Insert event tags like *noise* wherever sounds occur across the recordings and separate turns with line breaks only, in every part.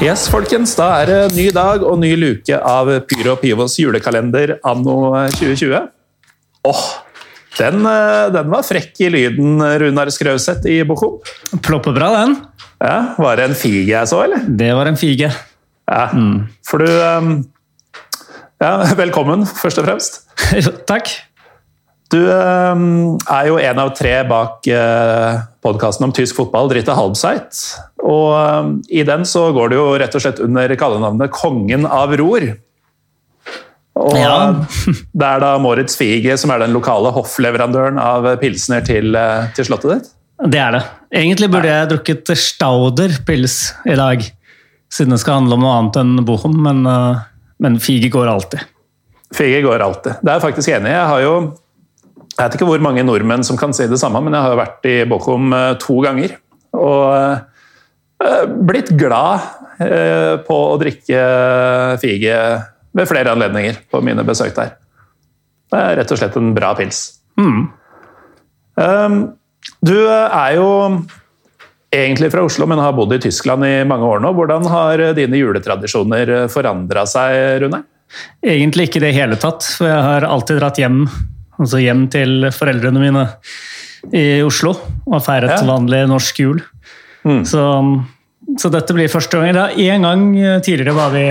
Yes, folkens. Da er det ny dag og ny luke av Pyro Pivos julekalender anno 2020. Åh, den, eh, den var frekk i lyden, Runar Skrauseth i Bochum.
Plopper bra, den.
Ja, Var det en fige jeg så, eller?
Det var en fige.
Ja, For du eh, Ja, *laughs* velkommen, først og fremst. *laughs*
Takk.
Du eh, er jo en av tre bak podkasten om tysk fotball, Dritte Halbseit. Og um, i den så går det jo rett og slett under kallenavnet Kongen av ror. Og
Ja. *laughs*
det er da Moritz Fige som er den lokale hoffleverandøren av pilsner til, eh, til slottet ditt.
Det er det. Egentlig burde jeg drukket Stauder-pils i dag, siden det skal handle om noe annet enn Bochum, men, uh, men fige går alltid.
Fige går alltid. Det er jeg faktisk enig i. Jeg har jo jeg vet ikke hvor mange nordmenn som kan si det samme, men jeg har jo vært i Bochum eh, to ganger. Og eh, blitt glad eh, på å drikke fige ved flere anledninger på mine besøk der. Det er rett og slett en bra pils.
Mm.
Du er jo egentlig fra Oslo, men har bodd i Tyskland i mange år nå. Hvordan har dine juletradisjoner forandra seg, Rune?
Egentlig ikke i det hele tatt, for jeg har alltid dratt hjem, altså hjem til foreldrene mine i Oslo og feiret
Ja.
vanlig norsk jul.
Mm.
Så, så dette blir første gang. Da, en gang tidligere var vi,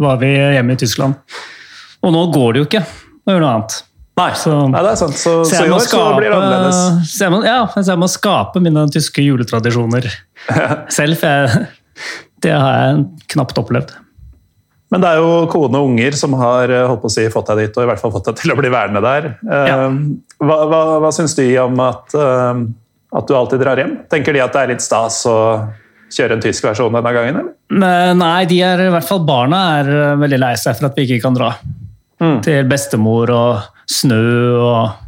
var vi hjemme i Tyskland. Og nå går det jo ikke å gjøre noe annet.
Nei,
Så-
Nei det er sant. Så, så,
Så
i
år
år så blir det annerledes.
så, jeg må, ja, så jeg må skape mine tyske juletradisjoner *laughs* selv. For jeg, det har jeg knapt opplevd.
Men det er jo kone og unger som har eh, holdt på å si, fått deg dit, og i hvert fall fått deg til å bli værende der. Eh,
Ja.
Hva, hva, hva syns de om at, eh, at du alltid drar hjem? Tenker de at det er litt stas å kjøre en tysk versjon denne gangen? eller?
Nei, de er, i hvert fall barna er eh, veldig lei seg for at vi ikke kan dra.
Mm.
Til bestemor og snø og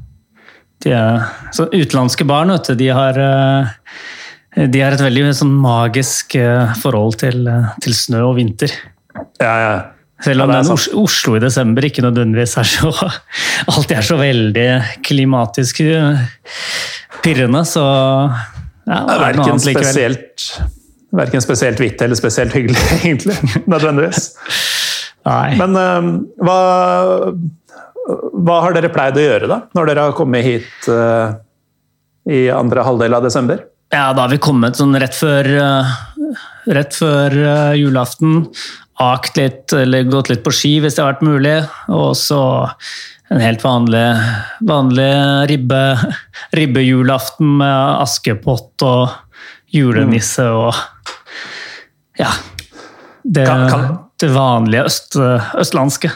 de er, så Utenlandske barn vet du, de har, eh, de har et veldig sånn magisk eh, forhold til, til snø og vinter.
Ja, ja.
Selv om
Ja.
Os- Oslo i desember ikke nødvendigvis er så *laughs* Alltid er så veldig klimatisk pirrende, så ja, det er
Verken spesielt, verken spesielt hvitt eller spesielt hyggelig, *laughs* egentlig. Nødvendigvis.
Nei.
Men eh, hva, hva har dere pleid å gjøre, da? Når dere har kommet hit uh, i andre halvdel av desember?
Ja, da har vi kommet sånn rett før, uh, rett før uh, julaften. Akt litt, eller gått litt på ski hvis det har vært mulig. Og så en helt vanlig, vanlig ribbe, *laughs* ribbejulaften med askepott og julenisse og Ja. Det,
Kan- kan-
det vanlige øst, østlandske.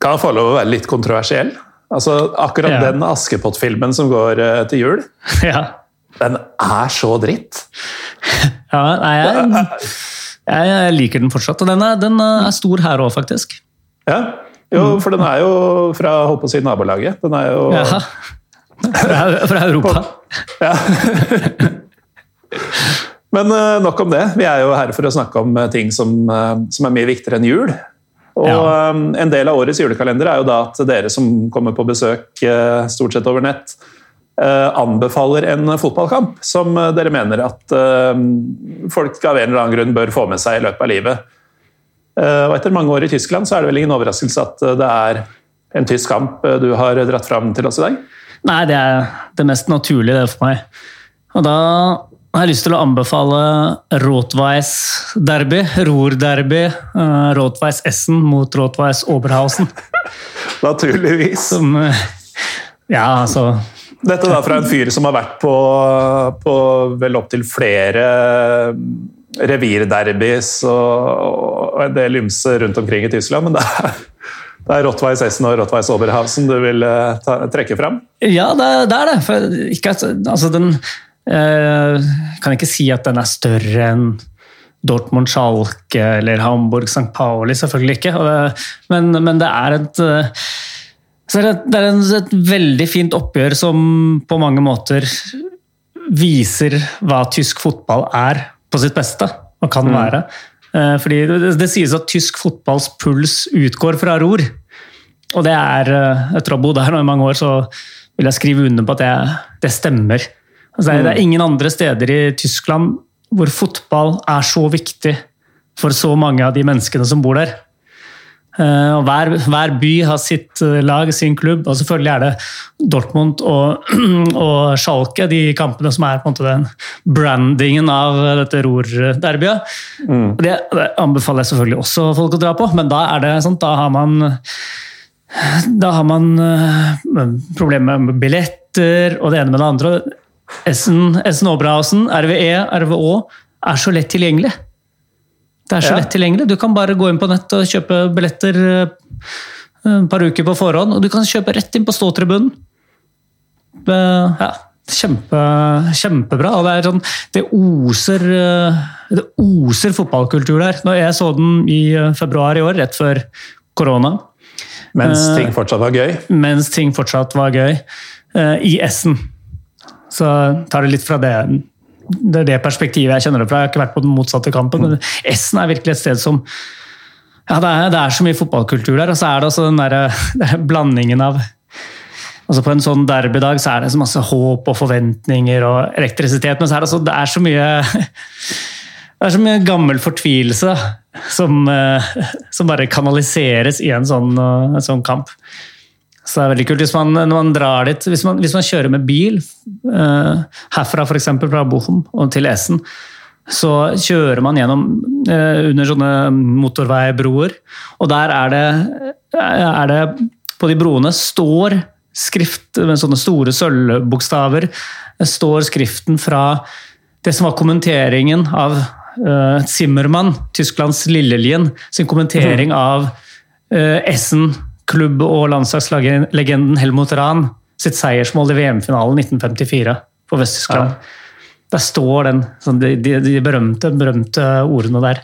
Kan få lov å være litt kontroversiell. Altså, akkurat
Ja.
den Askepott-filmen som går eh, til jul, *laughs*
Ja.
den er så dritt. *laughs*
Ja, nei, jeg, jeg, jeg liker den fortsatt. Og den er, den er stor her òg, faktisk.
Ja. Jo, for den er jo fra holdt på å si nabolaget. Den er jo
Ja. *laughs* Fra, fra Europa.
Ja. *laughs* Men eh, nok om det. Vi er jo her for å snakke om eh, ting som, eh, som er mye viktigere enn jul. Og
Ja.
En del av årets julekalender er jo da at dere som kommer på besøk stort sett over nett, anbefaler en fotballkamp som dere mener at folk av en eller annen grunn bør få med seg i løpet av livet. Eh, Og Etter mange år i Tyskland så er det vel ingen overraskelse at eh, det er en tysk kamp eh, du har dratt fram til oss i dag?
Nei, det er det mest naturlige det for meg. Og da har jeg lyst til å anbefale Rotweiss derby, Ruhr-derby. Rotweiss Essen mot Rotweiss Oberhausen. *laughs*
Naturligvis.
Som, ja, altså
Dette da fra en fyr som har vært på, på vel opptil flere revirderbys og, og en del ymse rundt omkring i Tyskland, men det er, det er Rottweiss Essen og Rottweiss Oberhausen du vil eh, ta, trekke fram?
Ja, det, det er det. For ikke, at- altså den eh, Kan ikke si at den er større enn Dortmund Schalke eller Hamburg St. Pauli, selvfølgelig ikke. Men, men det er et eh, så er det, det er et veldig fint oppgjør som på mange måter viser hva tysk fotball er på sitt beste, og kan være. Eh, Fordi det, det sies at tysk fotballs puls utgår fra ror. Og det er, eh, etter å ha bodd her nå i mange år, så vil jeg skrive under på at det, det stemmer. Altså det, er, det er ingen andre steder i Tyskland hvor fotball er så viktig for så mange av de menneskene som bor der. Eh, og hver, hver, by har sitt eh, lag, sin klubb, og selvfølgelig er det Dortmund og, *clears throat* og Schalke, de kampene som er på en måte den brandingen av dette Ror-derbyet. Mm. Det, det, anbefaler jeg selvfølgelig også folk å dra på, men da er det sånn, da har man da har man uh, problemer med billetter og det ene med det andre. Essen, Essen Oberhausen, RVE, RVÅ er så lett tilgjengelig. Det er så lett tilgjengelig. Du kan bare gå inn på nett og kjøpe billetter et eh, par uker på forhånd. Og du kan kjøpe rett inn på ståtribunen. Ja, kjempe, kjempebra. Og det er sånn Det oser, eh, det oser fotballkultur der. Når jeg så den i eh, februar i år, rett før korona.
Mens ting fortsatt var gøy?
Mens ting fortsatt var gøy. I Essen. Så tar det litt fra det det er det perspektivet jeg kjenner det fra. Jeg har ikke vært på den motsatte kampen. men Essen er virkelig et sted som ja, det er, det er så mye fotballkultur der. Og så er det også den der, *laughs* blandingen av altså På en sånn derbydag så er det så masse håp og forventninger og elektrisitet, men så er det, så, det er så mye *laughs* det er så mye gammel fortvilelse som, eh, *laughs* som bare kanaliseres i en sånn, en sånn kamp. Så det er veldig kult hvis man, når man drar dit, hvis man, hvis man kjører med bil uh, herfra f.eks. fra Bochum og til Essen, så kjører man gjennom uh, under sånne motorveibroer. Og der er det, er det På de broene står skrift med sånne store sølvbokstaver. står skriften fra det som var kommenteringen av uh, Zimmermann, Tysklands Lillelien, sin kommentering av av Essen klubb- og landslagslegenden Helmut Rahn sitt seiersmål i VM-finalen 1954 på Vest-Tyskland. Ja. Der står den, sånn, de, de, de, berømte, berømte ordene der.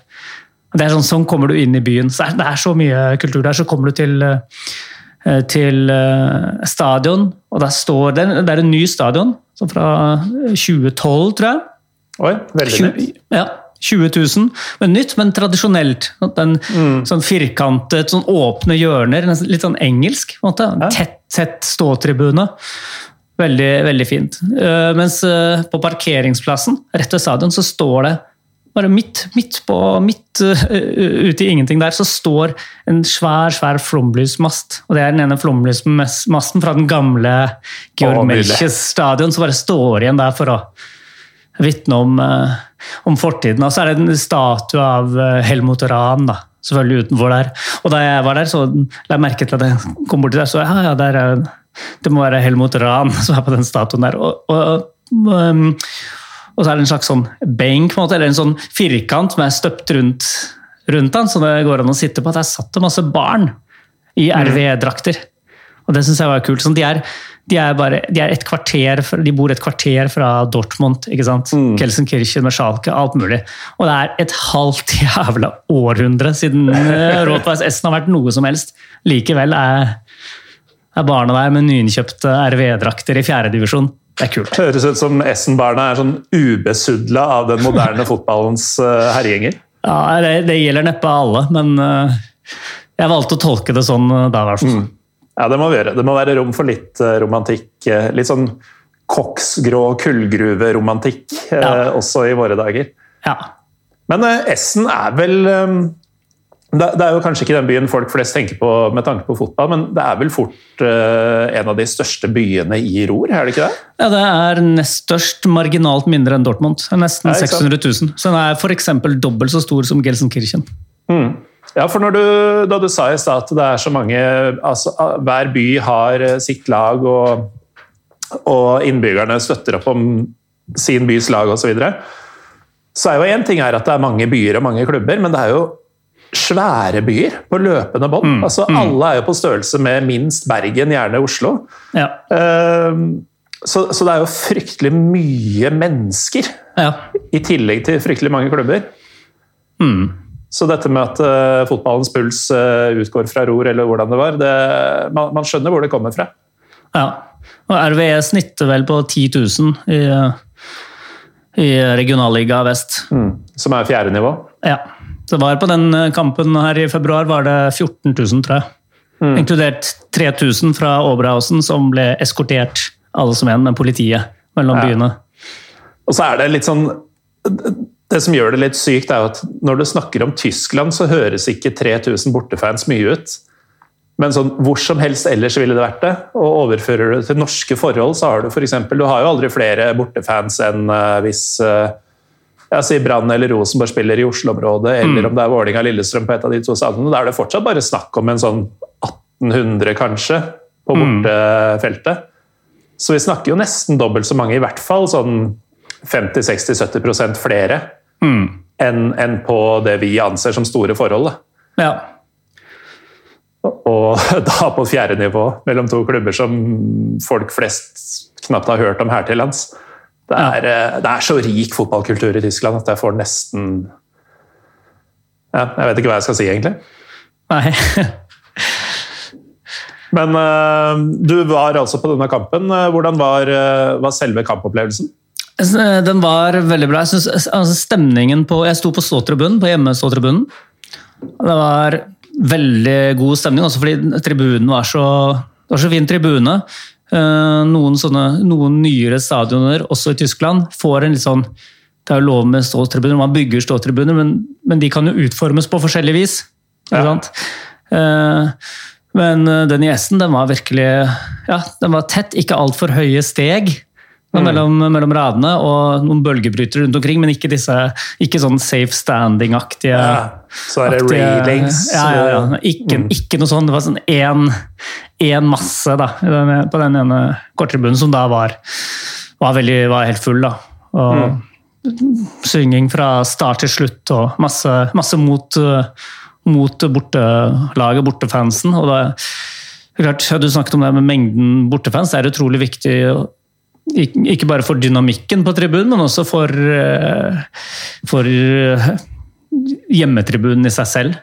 Det er sånn, sånn kommer du inn i byen. Så det er så mye kultur der. Så kommer du til, eh, til eh, stadion, og der står det, det er en ny stadion fra 2012, tror jeg.
Oi, veldig nytt.
Ja, 20 000. Men nytt, men tradisjonelt. Den, mm. Sånn firkantet, sånn åpne hjørner. Litt sånn engelsk. på en måte. Ja. Tett, tett ståtribune. Veldig, veldig fint. Uh, mens uh, på parkeringsplassen rett ved stadion så står det bare midt, midt, på, midt uh, ute i ingenting der, så står en svær svær flomlysmast. Og det er den ene flomlysmasten fra den gamle Georg Melches stadion, som bare står igjen der for å vitne om, eh, om, fortiden. Og så er det en statue av eh, Helmut Rahn da, selvfølgelig utenfor der. Og da jeg var der, så la jeg merke til at jeg kom borti der, så ja, ja, der er, det må være Helmut Rahn *laughs* som er på den statuen der. Og, og, um, og, så er det en slags sånn benk, måte, eller en sånn firkant som er støpt rundt, rundt den, så det går an å sitte på. Der satt det masse barn i mm. Og det syns jeg var kult. Sånn, de er de, er bare, de, er et kvarter, de bor et kvarter fra Dortmund. ikke sant? Mm. Kelsenkirchen med Schalke, alt mulig. Og det er et halvt *laughs* jævla århundre siden *laughs* Rothweiss Essen har vært noe som helst. Likevel er, er barna der med nyinnkjøpte RV-drakter i fjerdedivisjon. Det er kult.
Høres ut som Essen-barna er sånn ubesudla av den moderne *laughs* fotballens herjenger. herjinger.
Ja, det, det, gjelder neppe alle, men uh, jeg valgte å tolke det sånn da. i hvert fall. Mm.
Ja, det må vi gjøre. Det må være rom for litt eh, romantikk. Eh, litt sånn koksgrå kullgruveromantikk eh, ja. også i våre dager.
Ja.
Men Essen er vel det er jo kanskje ikke den byen folk flest tenker på med tanke på fotball, men det er vel fort en av de største byene i Ror, er det ikke det?
Ja, det er nest størst, marginalt mindre enn Dortmund. Nesten 600 000. Så den er f.eks. dobbelt så stor som Gelsenkirchen.
Mm. Ja, for du, da du sa i stad at det er så mange altså, Hver by har eh, sitt lag, og, og innbyggerne støtter opp om sin bys lag osv. Så, videre. så er jo én ting er at det er mange byer og mange klubber, men det er jo svære byer på løpende bånd. Mm, altså, mm. Alle er jo på størrelse med minst Bergen, gjerne Oslo.
Ja.
Uh, så, så, det er jo fryktelig mye mennesker,
ja.
i tillegg til fryktelig mange klubber.
Mm.
Så dette med at uh, fotballens puls uh, utgår fra ror, eller hvordan det var, det, man, man, skjønner hvor det kommer fra.
Ja. Og RVE snitter vel på 10 000 i, i regionalliga vest.
Mm. Som er fjerde nivå?
Ja. Det var på den eh, kampen her i februar var det 14 000, tror jeg. Mm. Inkludert 3000 fra Oberhausen, som ble eskortert alle som en med politiet mellom ja. byene.
Og så er det litt sånn det som gjør det litt sykt, er at når du snakker om Tyskland, så høres ikke 3000 bortefans mye ut. Men sånn, hvor som helst ellers ville det vært det. Og overfører du til norske forhold, så har du f.eks. Du har jo aldri flere bortefans enn uh, hvis uh, jeg sier Brann eller Rosenborg spiller i Oslo-området, eller mm. om det er Vålinga-Lillestrøm på et av de to stadionene. Da er det fortsatt bare snakk om en sånn 1800, kanskje, på mm. bortefeltet. Mm. Så vi snakker jo nesten dobbelt så mange, i hvert fall sånn 50-60-70% flere mm. enn en på det vi anser som store forhold.
Ja.
Og *laughs* da på fjerde nivå, mellom to klubber som folk flest knapt har hørt om her til lands. Det er, ja. Eh, det er så rik fotballkultur i Tyskland at jeg får nesten ja, Jeg vet ikke hva jeg skal si, egentlig.
Nei.
Men uh, du var altså på denne kampen. Hvordan var, var selve kampopplevelsen?
Den var veldig bra. Jeg synes, altså, stemningen på Jeg sto på ståtribunen, på hjemmeståtribunen. Det var veldig god stemning, også fordi tribunen var så, det var så fin tribune. Eh, noen, sånne, noen nyere stadioner, også i Tyskland, får en litt sånn Det er jo lov med ståtribuner, man bygger ståtribuner, men, men, de kan jo utformes på forskjellig vis. Ja. Eh, men eh, den i Essen, den var virkelig Ja, den var tett, ikke altfor høye steg. Mm. Mellom, mellom, radene og noen bølgebrytere rundt omkring, men ikke disse ikke sånn safe standing-aktige ja,
Så er det aktige, railings.
Ja, ja, ja. Ikke, mm. ikke, noe sånn. Det var sånn én masse da, på den ene korttribunen som da var, var, veldig, var helt full. da. Og mm. Synging fra start til slutt og masse, masse mot, mot bortelaget, bortefansen. og da Klart, du snakket om det med mengden bortefans. Det er utrolig viktig ikke bare for dynamikken på tribunen, men også for, eh, for eh, hjemmetribunen i seg selv.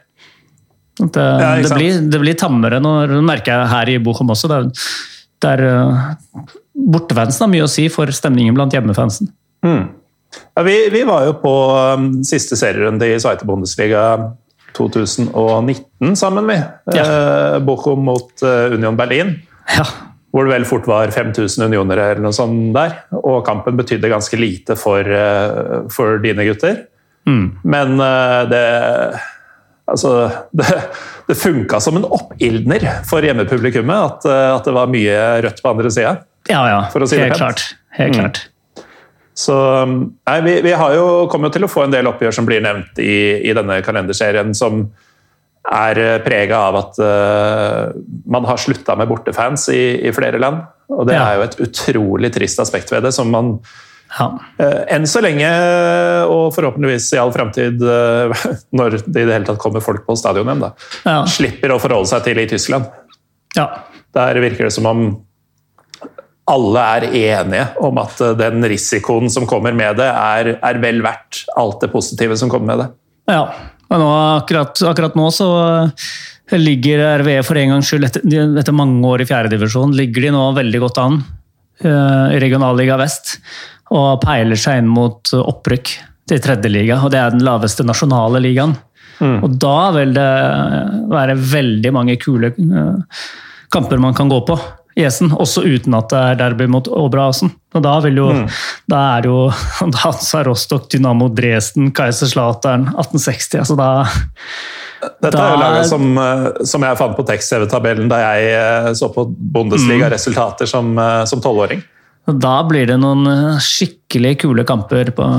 Det, ja, det, blir, det, blir, tammere. Nå merker jeg her i Bochum også. Der, der eh, bortefansen har mye å si for stemningen blant hjemmefansen.
Mm. Ja, vi, vi, var jo på um, siste serierunde i Sveite Bundesliga 2019 sammen, vi. Ja. Eh, Bochum mot uh, Union Berlin.
Ja
hvor det vel fort var 5000 unionere eller noe sånt der. Og kampen betydde ganske lite for, eh, for dine gutter. Mm. Men eh, det Altså, *laughs* det, det funka som en oppildner for hjemmepublikummet at, eh, at, det var mye rødt på andre sida.
Ja, ja. Si Helt klart. Helt mm. klart.
Så nei, vi, vi jo, kommer jo til å få en del oppgjør som blir nevnt i, i denne kalenderserien, som er eh, prega av at uh, man har slutta med bortefans i, i, flere land. Og det ja. er jo et utrolig trist aspekt ved det, som man ja. uh, enn så lenge, og forhåpentligvis i all framtid, uh, *laughs* når det i det hele tatt kommer folk på stadion igjen, ja. slipper å forholde seg til i Tyskland. Der virker det som om alle er enige om at den risikoen som kommer med det, er, er vel verdt alt det positive som kommer med det.
Ja, men nå, akkurat, akkurat, nå så ligger RVE for en gangs skyld, etter, etter mange år i fjerdedivisjon, ligger de nå veldig godt an uh, i regionalliga vest. Og peiler seg inn mot opprykk til tredjeliga, og det er den laveste nasjonale ligaen. Mm. Og da vil det være veldig mange kule uh, kamper man kan gå på i Essen, også uten at det er derby mot Oberhausen. Og da, vil jo, mm. da er jo Hansa Rostock, Dynamo Dresden, Kaiserslautern 1860. altså da
dette er jo laget som, eh, som, jeg fant på tekst-TV-tabellen da jeg eh, så på Bundesliga-resultater som eh, tolvåring.
Da blir det noen skikkelig kule kamper på,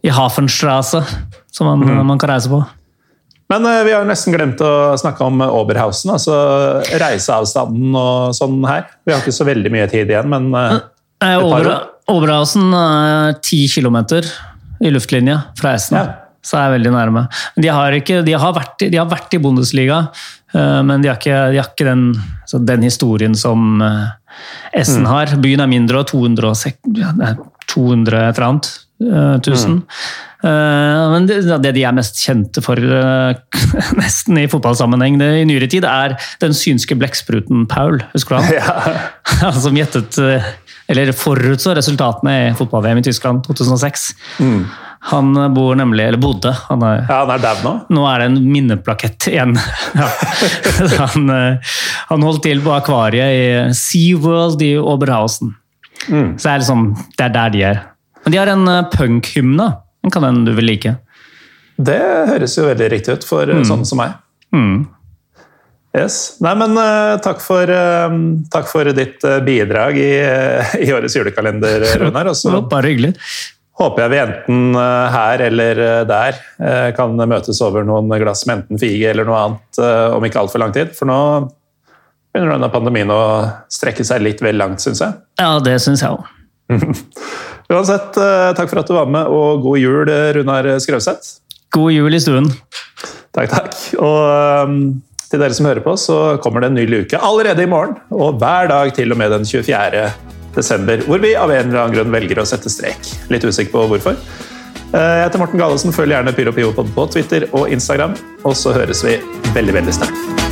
i Hafenstrasse som man, mm. man kan reise på.
Men uh, vi har jo nesten glemt å snakke om Oberhausen, altså reiseavstanden og sånn her. Vi har ikke så veldig mye tid igjen, men uh,
år. Oberhausen er ti kilometer i luftlinje fra Essen. Ja. Så er jeg veldig nærme. De har, ikke, de har, vært, de har vært, i Bundesliga, men de har ikke, de har ikke den, den, historien som Essen mm. har. Byen er mindre og 200, 200 et eller annet. 1000. Uh, men det, de er mest kjente for, uh, *laughs* nesten i fotballsammenheng i nyere tid, er den synske blekkspruten Paul. Husker du han? Ja. *laughs* Som gjettet uh, Eller forutså resultatene i fotball-VM i Tyskland 2006. Mm. Han bor nemlig, eller bodde
Han er, ja, han er dau nå?
Nå er det en minneplakett igjen. *laughs* Ja. han, han, holdt til på akvariet i SeaWorld i Oberhausen. Mm. Så det er, liksom, det er der de er. Men de har en punkhymne Den kan hende du vil like.
Det høres jo veldig riktig ut for mm. sånne som meg.
Mm.
Yes. Nei, men uh, takk, for, uh, takk, for, ditt uh, bidrag i, i, årets julekalender, *laughs* Runar.
Bare hyggelig.
Håper jeg vi enten her eller der kan møtes over noen glass med enten fige eller noe annet om ikke altfor lang tid. For nå begynner denne pandemien å strekke seg litt vel langt, syns jeg.
Ja, det syns jeg òg. *laughs*
Uansett, takk for at du var med, og god jul, Runar Skrauseth.
God jul i stuen.
Takk, takk. Og um, til dere som hører på, så kommer det en ny luke allerede i morgen. Og hver dag til og med den 24. desember, hvor vi av en eller annen grunn velger å sette strek. Litt usikker på hvorfor. Eh, jeg heter Morten Galesen. Følg gjerne Pyro Pivo på Twitter og Instagram. Og så høres vi veldig, veldig snart.